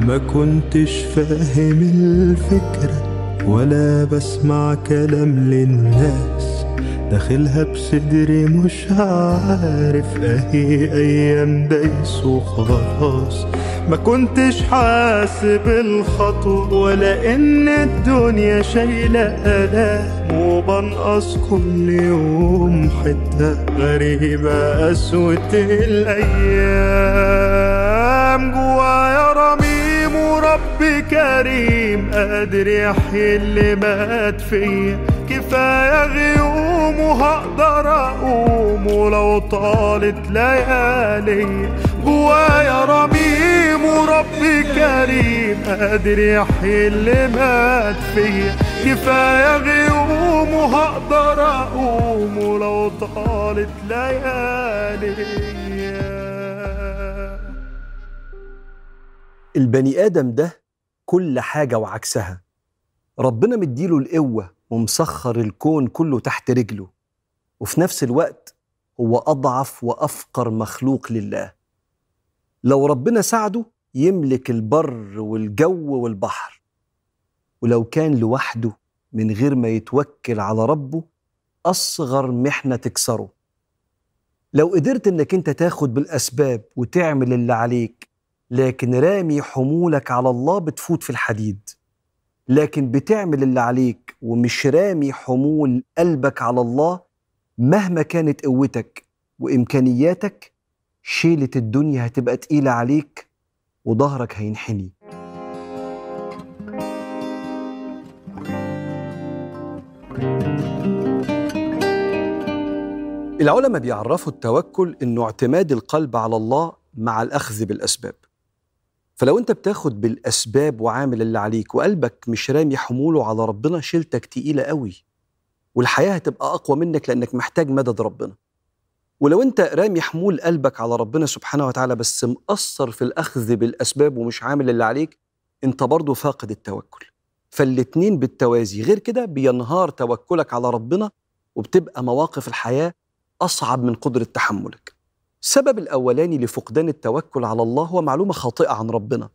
ما كنتش فاهم الفكرة ولا بسمع كلام للناس. داخلها بصدري مش عارف أهي أيام دايس وخلاص ما كنتش حاسب الخطوة ولا إن الدنيا شايلة آلام. وبنقص كل يوم حتة غريبة قسوة الأيام. جوايا رميم ورب كريم قادر يحيي اللي مات فيا كفاية غيوم وهقدر أقوم ولو طالت ليالي. جوايا رميم ورب كريم قادر يحيي اللي مات فيا كفاية غيوم وهقدر أقوم ولو طالت ليالي. البني آدم ده كل حاجة وعكسها. ربنا مديله القوة ومسخر الكون كله تحت رجله. وفي نفس الوقت هو أضعف وأفقر مخلوق لله. لو ربنا ساعده يملك البر والجو والبحر. ولو كان لوحده من غير ما يتوكل على ربه أصغر محنة تكسره. لو قدرت إنك أنت تاخد بالأسباب وتعمل اللي عليك لكن رامي حمولك على الله بتفوت في الحديد. لكن بتعمل اللي عليك ومش رامي حمول قلبك على الله مهما كانت قوتك وإمكانياتك شيلة الدنيا هتبقى تقيلة عليك وظهرك هينحني. العلماء بيعرفوا التوكل إنه اعتماد القلب على الله مع الأخذ بالأسباب. فلو انت بتاخد بالأسباب وعامل اللي عليك وقلبك مش رامي حموله على ربنا شيلتك تقيلة قوي. والحياة هتبقى أقوى منك لأنك محتاج مدد ربنا. ولو انت رامي حمول قلبك على ربنا سبحانه وتعالى بس مقصر في الأخذ بالأسباب ومش عامل اللي عليك انت برضه فاقد التوكل. فالاتنين بالتوازي. غير كده بينهار توكلك على ربنا وبتبقى مواقف الحياة أصعب من قدرة تحملك. السبب الأولاني لفقدان التوكل على الله هو معلومة خاطئة عن ربنا.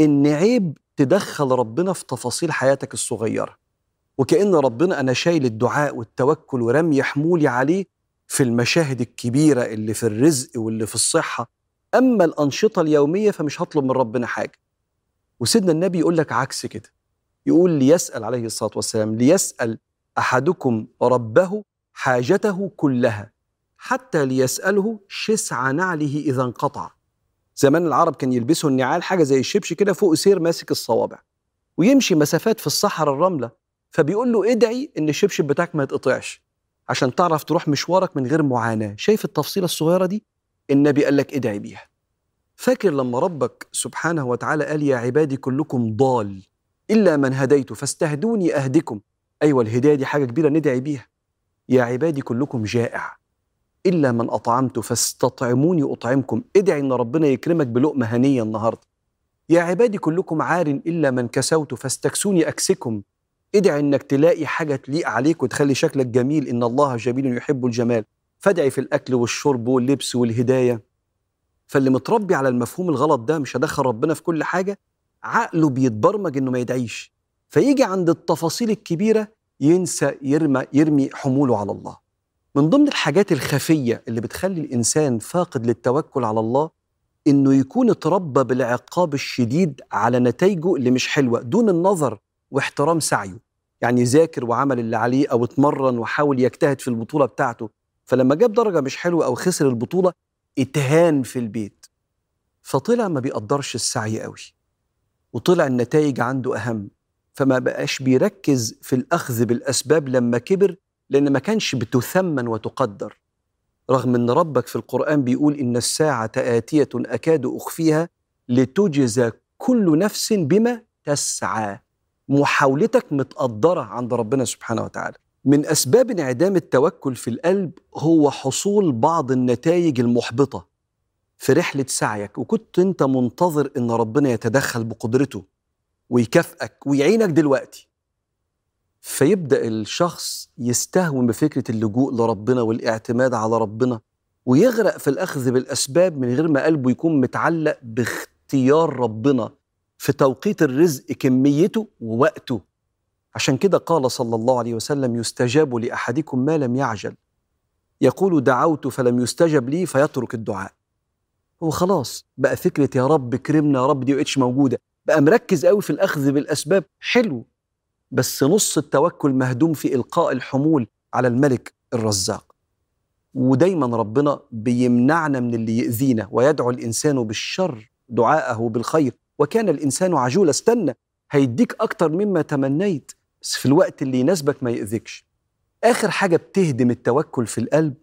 إن عيب تدخل ربنا في تفاصيل حياتك الصغيرة. وكأن ربنا أنا شايل الدعاء والتوكل ورمي حمولي عليه في المشاهد الكبيرة اللي في الرزق واللي في الصحة. أما الأنشطة اليومية فمش هطلب من ربنا حاجة. وسيدنا النبي يقول لك عكس كده. يقول ليسأل عليه الصلاة والسلام ليسأل أحدكم ربه حاجته كلها. حتى ليسأله شسع نعله إذا انقطع. زمان العرب كان يلبسوا النعال حاجة زي الشبش كده فوق سير ماسك الصوابع ويمشي مسافات في الصحراء الرملة فبيقول له ادعي إن الشبشب بتاعك ما يتقطعش عشان تعرف تروح مشوارك من غير معاناة. شايف التفصيلة الصغيرة دي؟ النبي قال لك ادعي بيها. فاكر لما ربك سبحانه وتعالى قال يا عبادي كلكم ضال إلا من هديت فاستهدوني أهدكم. أيوه الهداية دي حاجة كبيرة ندعي بيها. يا عبادي كلكم جائع. إلا من أطعمت فاستطعموني أطعمكم. ادعي إن ربنا يكرمك بلقمة هنية النهارده. يا عبادي كلكم عار إلا من كسوت فاستكسوني أكسكم. ادعي إنك تلاقي حاجة تليق عليك وتخلي شكلك جميل. إن الله جميل يحب الجمال. فادعي في الأكل والشرب واللبس والهداية. فاللي متربي على المفهوم الغلط ده مش هدخل ربنا في كل حاجة. عقله بيتبرمج إنه ما يدعيش. فيجي عند التفاصيل الكبيرة ينسى يرمى يرمي حموله على الله. من ضمن الحاجات الخفية اللي بتخلي الإنسان فاقد للتوكل على الله إنه يكون اتربى بالعقاب الشديد على نتائجه اللي مش حلوة دون النظر واحترام سعيه. يعني ذاكر وعمل اللي عليه أو اتمرن وحاول يجتهد في البطولة بتاعته. فلما جاب درجة مش حلوة أو خسر البطولة اتهان في البيت. فطلع ما بيقدرش السعي قوي وطلع النتائج عنده أهم. فما بقاش بيركز في الأخذ بالأسباب لما كبر لأن ما كانش بتثمن وتقدر. رغم إن ربك في القرآن بيقول إن الساعة آتية أكاد أخفيها لتجزى كل نفس بما تسعى. محاولتك متقدرة عند ربنا سبحانه وتعالى. من أسباب انعدام التوكل في القلب هو حصول بعض النتائج المحبطة في رحلة سعيك. وكنت أنت منتظر أن ربنا يتدخل بقدرته ويكافئك ويعينك دلوقتي. فيبدأ الشخص يستهون بفكرة اللجوء لربنا والاعتماد على ربنا ويغرق في الأخذ بالأسباب من غير ما قلبه يكون متعلق باختيار ربنا في توقيت الرزق كميته ووقته. عشان كده قال صلى الله عليه وسلم يستجاب لأحدكم ما لم يعجل. يقول دعوت فلم يستجب لي فيترك الدعاء. هو خلاص بقى فكرة يا رب كرمنا يا رب دي مبقتش موجودة. بقى مركز قوي في الأخذ بالأسباب. حلو. بس نص التوكل مهدوم في إلقاء الحمول على الملك الرزاق. ودايما ربنا بيمنعنا من اللي يأذينا ويدعو الإنسان بالشر دعاءه بالخير. وكان الإنسان عجولا استنى هيديك أكتر مما تمنيت بس في الوقت اللي يناسبك ما يأذيكش. آخر حاجة بتهدم التوكل في القلب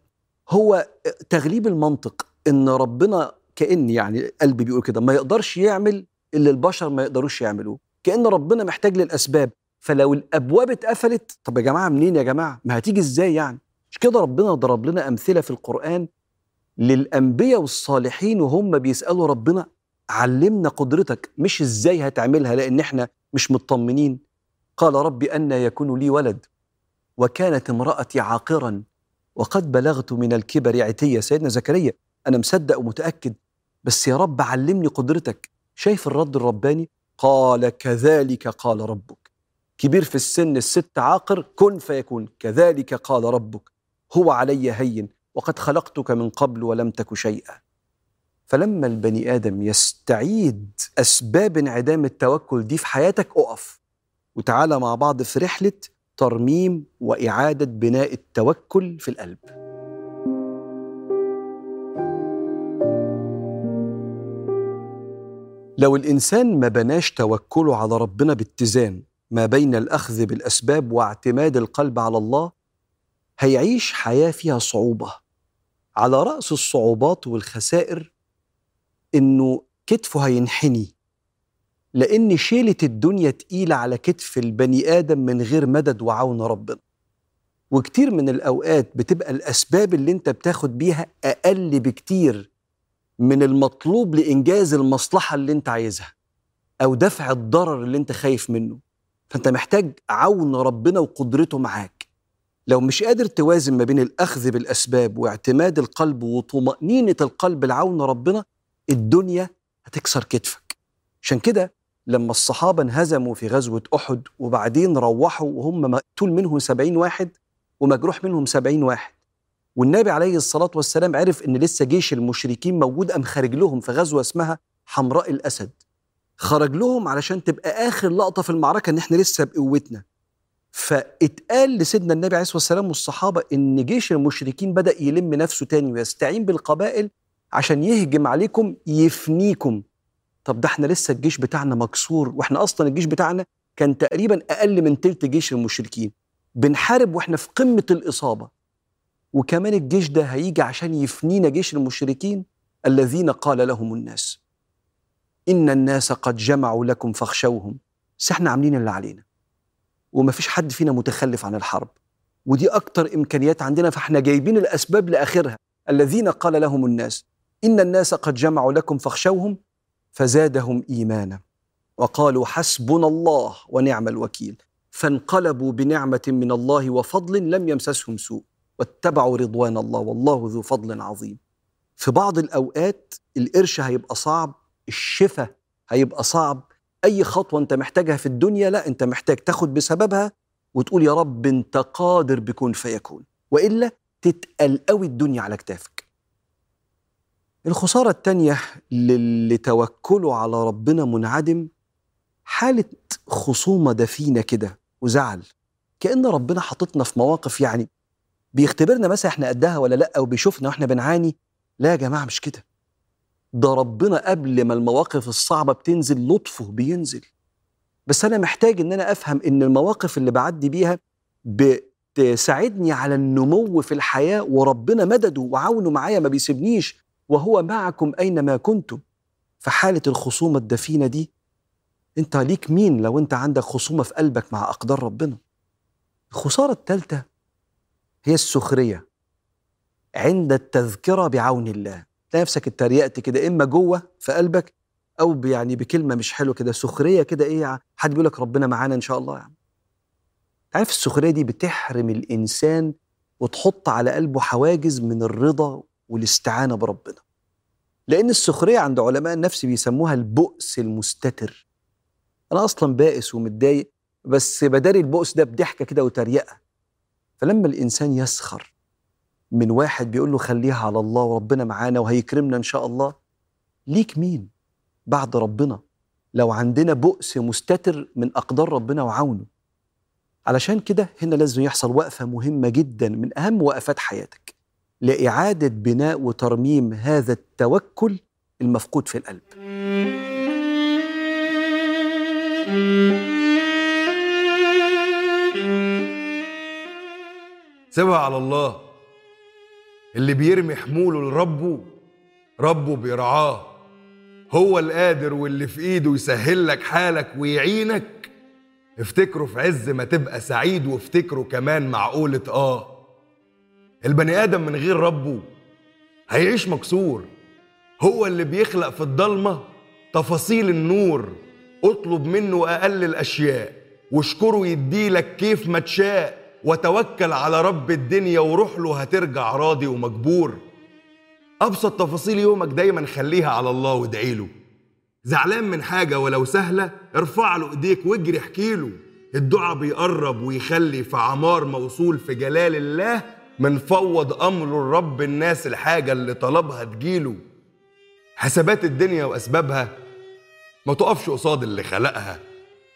هو تغليب المنطق. إن ربنا كأن يعني قلبي بيقول كده ما يقدرش يعمل اللي البشر ما يقدروش يعملوه. كأن ربنا محتاج للأسباب. فلو الأبواب اتقفلت طب يا جماعة منين يا جماعة؟ ما هتيجي إزاي يعني؟ مش كده ربنا ضرب لنا أمثلة في القرآن للأنبياء والصالحين وهم بيسألوا ربنا علمنا قدرتك مش إزاي هتعملها لأن إحنا مش مطمنين. قال رب أن يكون لي ولد وكانت امرأتي عاقرا وقد بلغت من الكبر عتية. سيدنا زكريا أنا مصدق ومتأكد بس يا رب علمني قدرتك. شايف الرد الرباني؟ قال كذلك قال ربك. كبير في السن الست عاقر كن فيكون. كذلك قال ربك هو علي هين وقد خلقتك من قبل ولم تك شيئا. فلما البني آدم يستعيد أسباب انعدام التوكل دي في حياتك أقف. وتعالى مع بعض في رحلة ترميم وإعادة بناء التوكل في القلب. لو الإنسان ما بناش توكله على ربنا باتزان ما بين الأخذ بالأسباب واعتماد القلب على الله هيعيش حياة فيها صعوبة. على رأس الصعوبات والخسائر إنه كتفه هينحني. لأن شيلة الدنيا تقيلة على كتف البني آدم من غير مدد وعون ربنا. وكتير من الأوقات بتبقى الأسباب اللي أنت بتاخد بيها أقل بكتير من المطلوب لإنجاز المصلحة اللي أنت عايزها أو دفع الضرر اللي أنت خايف منه. فانت محتاج عون ربنا وقدرته معاك. لو مش قادر توازن ما بين الأخذ بالأسباب واعتماد القلب وطمأنينة القلب لعون ربنا الدنيا هتكسر كتفك. عشان كده لما الصحابة انهزموا في غزوة أحد وبعدين روحوا وهم مقتول منهم سبعين واحد ومجروح منهم سبعين واحد والنبي عليه الصلاة والسلام عرف إن لسه جيش المشركين موجود أم خارج لهم في غزوة اسمها حمراء الأسد. خرج لهم علشان تبقى آخر لقطة في المعركة إن إحنا لسه بقوتنا. فاتقال لسيدنا النبي عليه الصلاة والسلام والصحابة إن جيش المشركين بدأ يلم نفسه تاني ويستعين بالقبائل عشان يهجم عليكم يفنيكم. طب ده إحنا لسه الجيش بتاعنا مكسور وإحنا أصلا الجيش بتاعنا كان تقريبا أقل من تلت جيش المشركين. بنحارب وإحنا في قمة الإصابة. وكمان الجيش ده هيجي عشان يفنينا جيش المشركين الذين قال لهم الناس. إن الناس قد جمعوا لكم فاخشوهم. بس إحنا عاملين اللي علينا. ومفيش حد فينا متخلف عن الحرب. ودي أكتر إمكانيات عندنا فإحنا جايبين الأسباب لآخرها. الذين قال لهم الناس إن الناس قد جمعوا لكم فاخشوهم فزادهم إيمانا. وقالوا حسبنا الله ونعم الوكيل. فانقلبوا بنعمة من الله وفضل لم يمسسهم سوء. واتبعوا رضوان الله والله ذو فضل عظيم. في بعض الأوقات القرش هيبقى صعب الشفاء هيبقى صعب. أي خطوة أنت محتاجها في الدنيا لا أنت محتاج تاخد بسببها وتقول يا رب أنت قادر بكون فيكون. وإلا تتقل قوي الدنيا على كتافك. الخسارة التانية للي توكله على ربنا منعدم حالة خصومة دفينة كده وزعل. كأن ربنا حاططنا في مواقف يعني بيختبرنا مثلا إحنا قدها ولا لأ وبيشوفنا وإحنا بنعاني. لا يا جماعة مش كده. ده ربنا قبل ما المواقف الصعبة بتنزل لطفه بينزل. بس أنا محتاج إن أنا أفهم إن المواقف اللي بعدي بيها بتساعدني على النمو في الحياة وربنا مدده وعونه معايا ما بيسيبنيش وهو معكم أينما كنتم. في حاله الخصومة الدفينة دي أنت ليك مين لو أنت عندك خصومة في قلبك مع أقدار ربنا؟ الخسارة الثالثه هي السخرية عند التذكرة بعون الله. تلاقي نفسك اتريقت كده إما جوه في قلبك أو يعني بكلمة مش حلوة كده سخرية كده إيه حد بيقول لك ربنا معانا إن شاء الله يعني عارف السخرية دي بتحرم الإنسان وتحط على قلبه حواجز من الرضا والاستعانة بربنا. لأن السخرية عند علماء النفس بيسموها البؤس المستتر. أنا أصلا بائس ومتضايق بس بداري البؤس ده بضحكة كده وتريقة. فلما الإنسان يسخر من واحد بيقول له خليها على الله وربنا معانا وهيكرمنا إن شاء الله. ليك مين؟ بعد ربنا. لو عندنا بؤس مستتر من أقدار ربنا وعونه. علشان كده هنا لازم يحصل وقفة مهمة جدا من أهم وقفات حياتك. لإعادة بناء وترميم هذا التوكل المفقود في القلب. سيبها على الله. اللي بيرمي حموله لربه ربه بيرعاه. هو القادر واللي في إيده يسهل لك حالك ويعينك. افتكره في عز ما تبقى سعيد وافتكره كمان معقولة آه. البني آدم من غير ربه هيعيش مكسور. هو اللي بيخلق في الضلمة تفاصيل النور اطلب منه أقل الأشياء واشكره يديلك كيف ما تشاء. وتوكل على رب الدنيا وروح له هترجع راضي ومجبور. أبسط تفاصيل يومك دايما خليها على الله وادعي له. زعلان من حاجة ولو سهلة ارفع له إيديك واجري احكي له. الدعاء بيقرب ويخلي في عمار موصول في جلال الله من فوض امره لرب الناس الحاجة اللي طلبها تجيله حسابات الدنيا وأسبابها ما تقفش قصاد اللي خلقها.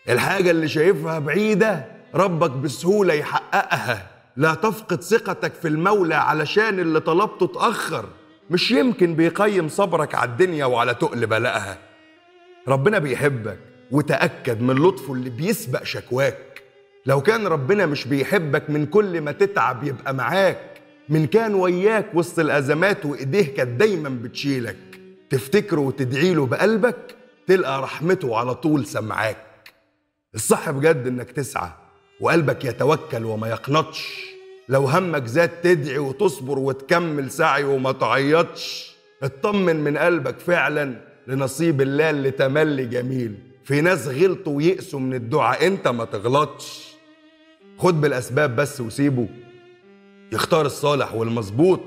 الحاجة اللي شايفها بعيدة ربك بسهولة يحققها. لا تفقد ثقتك في المولى علشان اللي طلبته اتأخر مش يمكن بيقيم صبرك على الدنيا وعلى تقل بلاءها. ربنا بيحبك وتأكد من لطفه اللي بيسبق شكواك. لو كان ربنا مش بيحبك من كل ما تتعب يبقى معاك. من كان وياك وسط الأزمات وإيديه كانت دايما بتشيلك. تفتكره وتدعي له بقلبك تلقى رحمته على طول سمعاك. الصح بجد إنك تسعى. وقلبك يتوكل وما يقنطش. لو همك زاد تدعي وتصبر وتكمل سعي وما تعيطش. اطمن من قلبك فعلا لنصيب الله اللي تملي جميل. في ناس غلطوا ويئسوا من الدعاء انت ما تغلطش. خد بالأسباب بس وسيبه. يختار الصالح والمظبوط.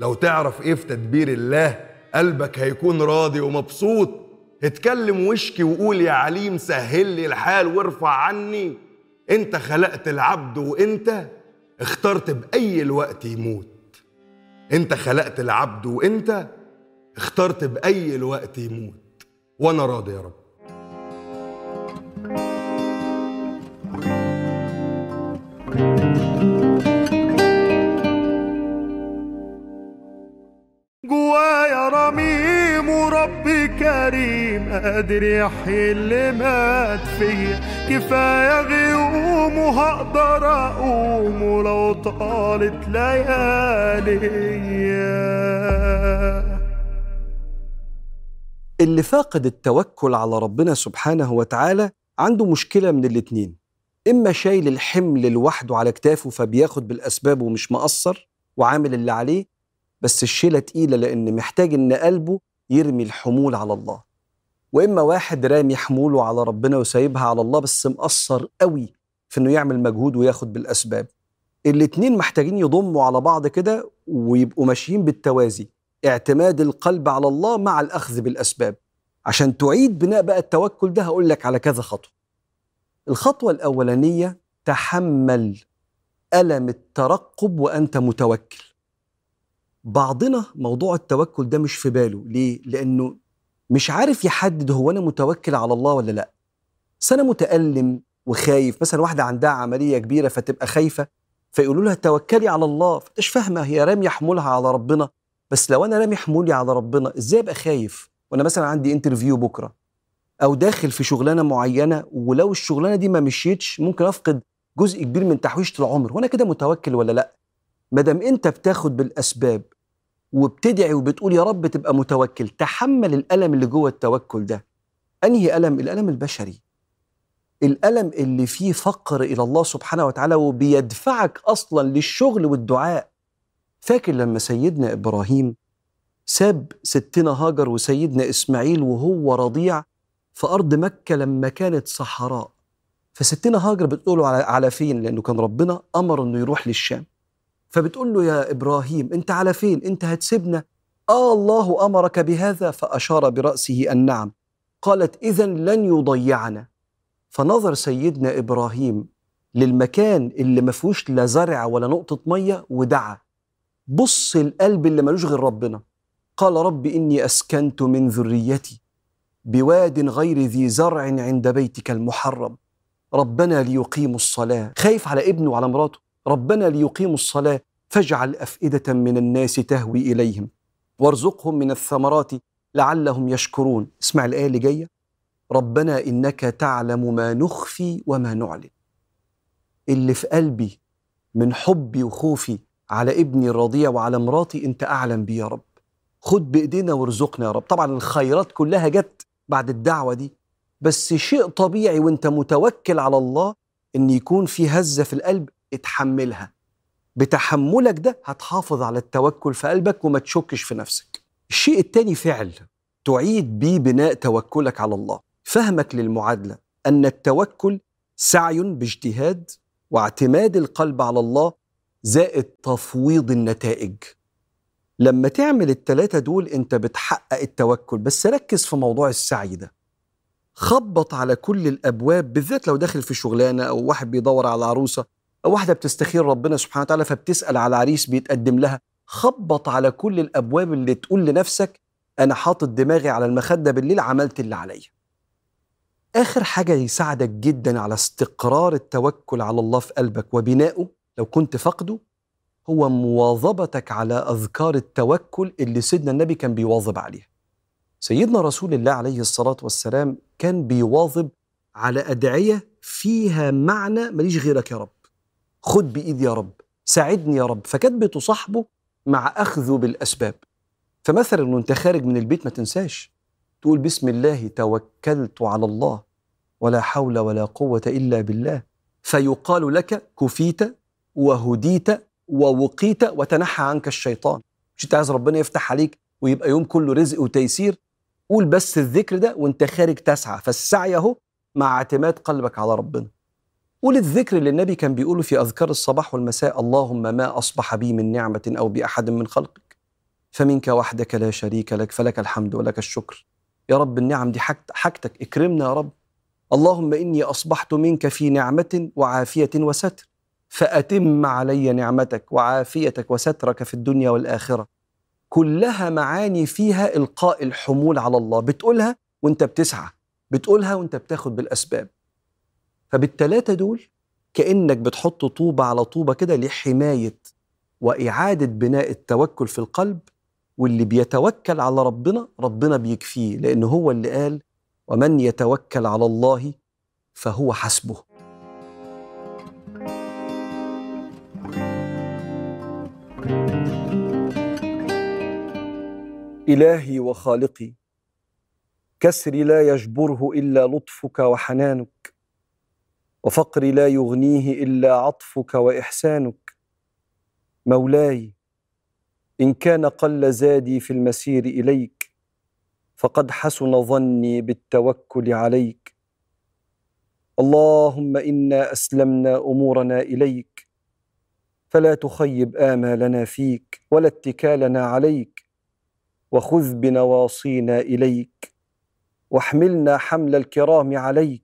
لو تعرف إيه في تدبير الله قلبك هيكون راضي ومبسوط. اتكلم واشكي وقول يا عليم سهل لي الحال وارفع عني. انت خلقت العبد وانت اخترت بأي الوقت يموت. انت خلقت العبد وانت اخترت بأي الوقت يموت. وأنا راضي يا رب. جوايا رميم وربي كريم قادر يحيي اللي مات فيا. كفاية غيوم وهقدر أقوم ولو طالت ليالي. اللي فاقد التوكل على ربنا سبحانه وتعالى عنده مشكلة من الاتنين. إما شايل الحمل لوحده على كتافه فبياخد بالأسباب ومش مقصر وعامل اللي عليه بس الشيلة تقيلة لأن محتاج إن قلبه يرمي الحمول على الله. وإما واحد رامي حموله على ربنا وسايبها على الله بس مقصر قوي في إنه يعمل مجهود وياخد بالأسباب. الاتنين محتاجين يضموا على بعض كده ويبقوا ماشيين بالتوازي اعتماد القلب على الله مع الأخذ بالأسباب. عشان تعيد بناء بقى التوكل ده هقول لك على كذا خطوة. الخطوة الأولانية تحمل ألم الترقب وأنت متوكل. بعضنا موضوع التوكل ده مش في باله ليه؟ لأنه مش عارف يحدد هو أنا متوكل على الله ولا لأ. بس أنا متألم وخايف. مثلا واحدة عندها عملية كبيرة فتبقى خايفة فيقولوا لها توكلي على الله. فتش فاهمة هي رامية حمولها على ربنا. بس لو أنا رامي حمولي على ربنا إزاي أبقى خايف؟ وأنا مثلا عندي انترفيو بكرة أو داخل في شغلانة معينة ولو الشغلانة دي ما مشيتش ممكن أفقد جزء كبير من تحويشة العمر. وأنا كده متوكل ولا لأ؟ ما دام أنت بتاخد بالأسباب وبتدعي وبتقول يا رب تبقى متوكل. تحمل الألم اللي جوه التوكل ده. أنهي ألم؟ الألم البشري. الألم اللي فيه فقر إلى الله سبحانه وتعالى وبيدفعك أصلا للشغل والدعاء. فاكر لما سيدنا إبراهيم ساب ستنا هاجر وسيدنا إسماعيل وهو رضيع في أرض مكة لما كانت صحراء؟ فستنا هاجر بتقول له على, على فين؟ لأنه كان ربنا أمر أنه يروح للشام. فبتقول له يا إبراهيم أنت على فين؟ أنت هتسيبنا؟ آه الله أمرك بهذا فأشار برأسه النعم قالت إذا لن يضيعنا. فنظر سيدنا إبراهيم للمكان اللي ما فيهوش لا زرع ولا نقطة مية ودعا بص القلب اللي ملوش غير ربنا. قال رب إني أسكنت من ذريتي بواد غير ذي زرع عند بيتك المحرم. ربنا ليقيموا الصلاة. خايف على ابنه وعلى مراته. ربنا ليقيموا الصلاة فاجعل أفئدة من الناس تهوي إليهم. وارزقهم من الثمرات لعلهم يشكرون. اسمع الآية اللي جاية. ربنا إنك تعلم ما نخفي وما نعلن. اللي في قلبي من حبي وخوفي على ابني الرضيع وعلى مراتي أنت أعلم بيه يا رب. خد بإيدينا وارزقنا يا رب. طبعا الخيرات كلها جت بعد الدعوة دي بس شيء طبيعي وأنت متوكل على الله إن يكون في هزة في القلب اتحملها. بتحملك ده هتحافظ على التوكل في قلبك وما تشكش في نفسك. الشيء التاني فعل تعيد بيه بناء توكلك على الله. فهمك للمعادلة أن التوكل سعي باجتهاد واعتماد القلب على الله زائد تفويض النتائج. لما تعمل التلاتة دول أنت بتحقق التوكل. بس ركز في موضوع السعي ده. خبط على كل الأبواب بالذات لو داخل في شغلانة أو واحد بيدور على عروسة. أو واحدة بتستخير ربنا سبحانه وتعالى فبتسأل على عريس بيتقدم لها خبط على كل الأبواب اللي تقول لنفسك أنا حاطط دماغي على المخدة بالليل عملت اللي عليا. آخر حاجة يساعدك جدا على استقرار التوكل على الله في قلبك وبنائه لو كنت فقده هو مواظبتك على أذكار التوكل اللي سيدنا النبي كان بيواظب عليها. سيدنا رسول الله عليه الصلاة والسلام كان بيواظب على أدعية فيها معنى ماليش غيرك يا رب. خد بايدي يا رب ساعدني يا رب. فكانت بتصاحبه مع اخذه بالأسباب. فمثلا وانت خارج من البيت ما تنساش. تقول بسم الله توكلت على الله ولا حول ولا قوة إلا بالله. فيقال لك كفيت وهديت ووقيت وتنحى عنك الشيطان. مش أنت عايز ربنا يفتح عليك ويبقى يوم كله رزق وتيسير؟ قول بس الذكر ده وأنت خارج تسعى. فالسعي أهو مع اعتماد قلبك على ربنا. قول الذكر اللي النبي كان بيقوله في أذكار الصباح والمساء اللهم ما أصبح بي من نعمة أو بأحد من خلقك فمنك وحدك لا شريك لك فلك الحمد ولك الشكر. يا رب النعم دي حاجتك اكرمنا يا رب. اللهم إني أصبحت منك في نعمة وعافية وستر فأتم علي نعمتك وعافيتك وسترك في الدنيا والآخرة. كلها معاني فيها إلقاء الحمول على الله. بتقولها وأنت بتسعى بتقولها وأنت بتاخد بالأسباب. فبالتلاتة دول كأنك بتحط طوبة على طوبة كده لحماية وإعادة بناء التوكل في القلب واللي بيتوكل على ربنا ربنا بيكفيه لأن هو اللي قال ومن يتوكل على الله فهو حسبه. إلهي وخالقي كسري لا يجبره إلا لطفك وحنانك. وفقري لا يغنيه إلا عطفك وإحسانك. مولاي إن كان قل زادي في المسير إليك فقد حسن ظني بالتوكل عليك. اللهم إنا أسلمنا أمورنا إليك فلا تخيب آمالنا فيك ولا اتكالنا عليك وخذ بنواصينا إليك واحملنا حمل الكرام عليك.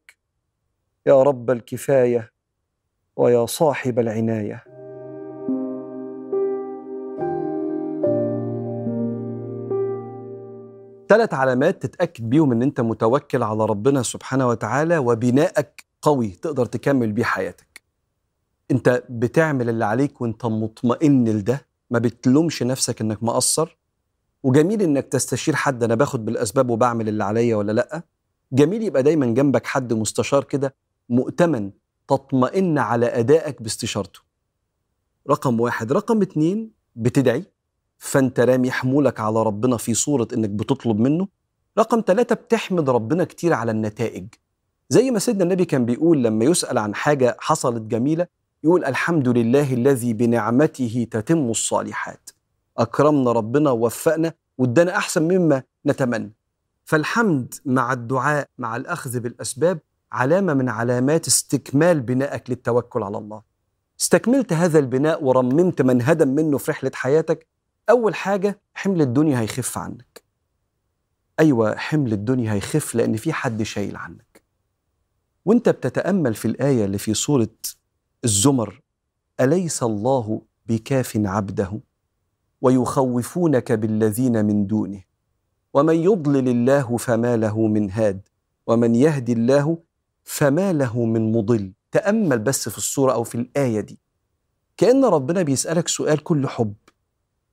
يا رب الكفاية ويا صاحب العناية. ثلاث علامات تتأكد بيهم إن أنت متوكل على ربنا سبحانه وتعالى وبنائك قوي تقدر تكمل بيه حياتك. أنت بتعمل اللي عليك وأنت مطمئن لده ما بتلومش نفسك إنك مقصر. وجميل إنك تستشير حد أنا باخد بالأسباب وبعمل اللي عليا ولا لأ. جميل يبقى دايما جنبك حد مستشار كده مؤتمن تطمئن على أدائك باستشارته. رقم واحد. رقم اتنين بتدعي فأنت رامي حمولك على ربنا في صورة إنك بتطلب منه. رقم ثلاثة بتحمد ربنا كتير على النتائج. زي ما سيدنا النبي كان بيقول لما يسأل عن حاجة حصلت جميلة يقول الحمد لله الذي بنعمته تتم الصالحات. أكرمنا ربنا ووفقنا وادانا أحسن مما نتمنى. فالحمد مع الدعاء مع الأخذ بالأسباب علامة من علامات استكمال بنائك للتوكل على الله. استكملت هذا البناء ورممت من هدم منه في رحلة حياتك أول حاجة حمل الدنيا هيخف عنك. أيوة حمل الدنيا هيخف لأن في حد شايل عنك. وأنت بتتأمل في الآية اللي في سوره الزمر أليس الله بكاف عبده؟ ويخوفونك بالذين من دونه. ومن يضلل الله فما له من هاد ومن يهدي الله فما له من مضل. تأمل بس في الصورة أو في الآية دي. كأن ربنا بيسألك سؤال كل حب.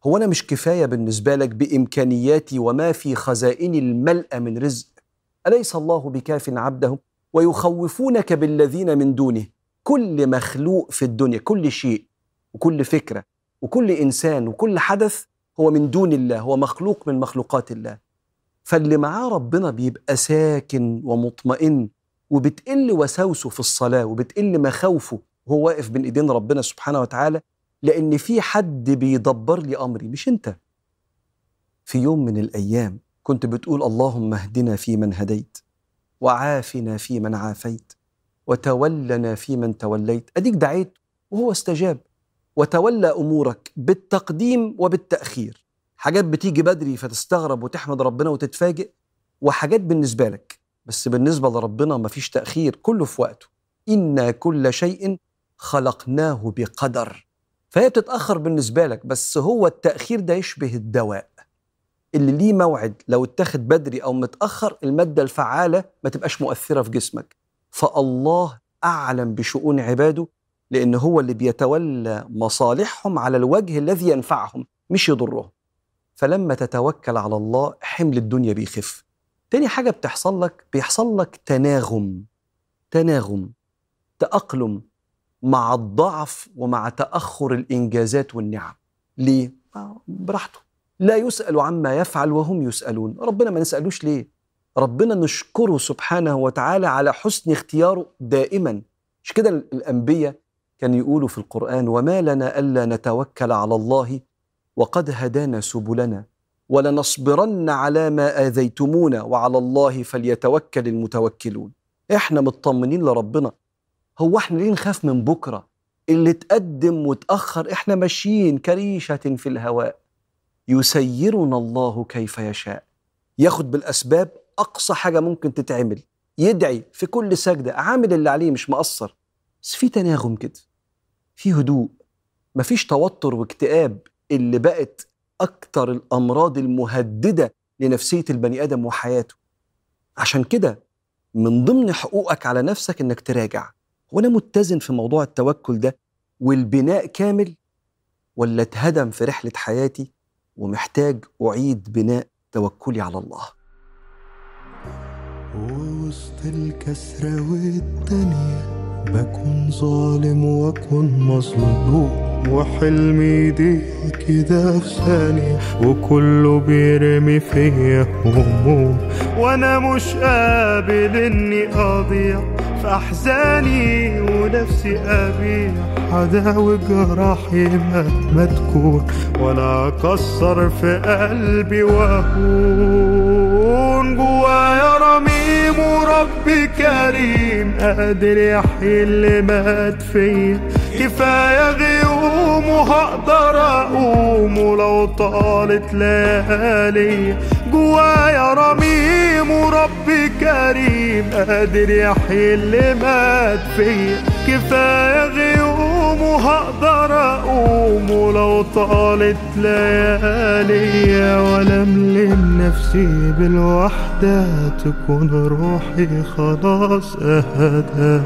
هو أنا مش كفاية بالنسبة لك بإمكانياتي وما في خزائني الملأ من رزق؟ أليس الله بكاف عبده؟ ويخوفونك بالذين من دونه. كل مخلوق في الدنيا كل شيء وكل فكرة وكل إنسان وكل حدث هو من دون الله هو مخلوق من مخلوقات الله. فاللي معاه ربنا بيبقى ساكن ومطمئن. وبتقل وساوسه في الصلاة وبتقل مخاوفه وهو واقف بين ايدين ربنا سبحانه وتعالى لأن في حد بيدبر لي أمري مش أنت. في يوم من الأيام كنت بتقول اللهم اهدنا فيمن هديت وعافنا فيمن عافيت وتولنا فيمن توليت. أديك دعيت وهو استجاب. وتولى أمورك بالتقديم وبالتأخير. حاجات بتيجي بدري فتستغرب وتحمد ربنا وتتفاجئ وحاجات بالنسبة لك. بس بالنسبة لربنا مفيش تأخير كله في وقته. أنا كل شيء خلقناه بقدر. فهي بتتأخر بالنسبة لك بس هو التأخير ده يشبه الدواء. اللي ليه موعد لو اتاخد بدري أو متأخر المادة الفعالة ما تبقاش مؤثرة في جسمك. فالله أعلم بشؤون عباده لأن هو اللي بيتولى مصالحهم على الوجه الذي ينفعهم مش يضرهم. فلما تتوكل على الله حمل الدنيا بيخف. تاني حاجة بتحصل لك بيحصل لك تناغم تناغم تأقلم مع الضعف ومع تأخر الإنجازات والنعم. ليه؟ آه، براحته. لا يسأل عما يفعل وهم يسألون. ربنا ما نسألوش ليه؟ ربنا نشكره سبحانه وتعالى على حسن اختياره دائما. مش كده الأنبياء كان يقولوا في القرآن وما لنا ألا نتوكل على الله وقد هدانا سبلنا. ولنصبرن على ما آذيتمونا وعلى الله فليتوكل المتوكلون. إحنا مطمنين لربنا. هو إحنا ليه نخاف من بكرة؟ اللي تقدم وتأخر إحنا ماشيين كريشة في الهواء. يسيرنا الله كيف يشاء. ياخد بالأسباب أقصى حاجة ممكن تتعمل. يدعي في كل سجدة عامل اللي عليه مش مقصر. بس في تناغم كده. في هدوء. مفيش توتر واكتئاب. اللي بقت أكتر الأمراض المهددة لنفسية البني آدم وحياته. عشان كده من ضمن حقوقك على نفسك إنك تراجع. هو أنا متزن في موضوع التوكل ده والبناء كامل ولا اتهدم في رحلة حياتي ومحتاج أعيد بناء توكلي على الله؟ ووسط الكسرة والدنيا بكون ظالم واكون مظلوم وحلمي دي كده في ثانية وكله بيرمي فيا هموم. وأنا مش قابل إني أضيع في أحزاني ونفسي أبيع. عداوي جراحي مهما تكون ولا أكسر في قلبي واهون جوايا رميم. وربي كريم قادر يحيي اللي مات فيا كفاية غيوم وهقدر أقوم ولو طالت ليالي. جوايا رميم وربي كريم قادر يحيي اللي مات فيا كفاية غيوم وهقدر أقوم ولو طالت ليالي ولا ملم نفسي بالوحدة تكون روحي خلاص أهدى.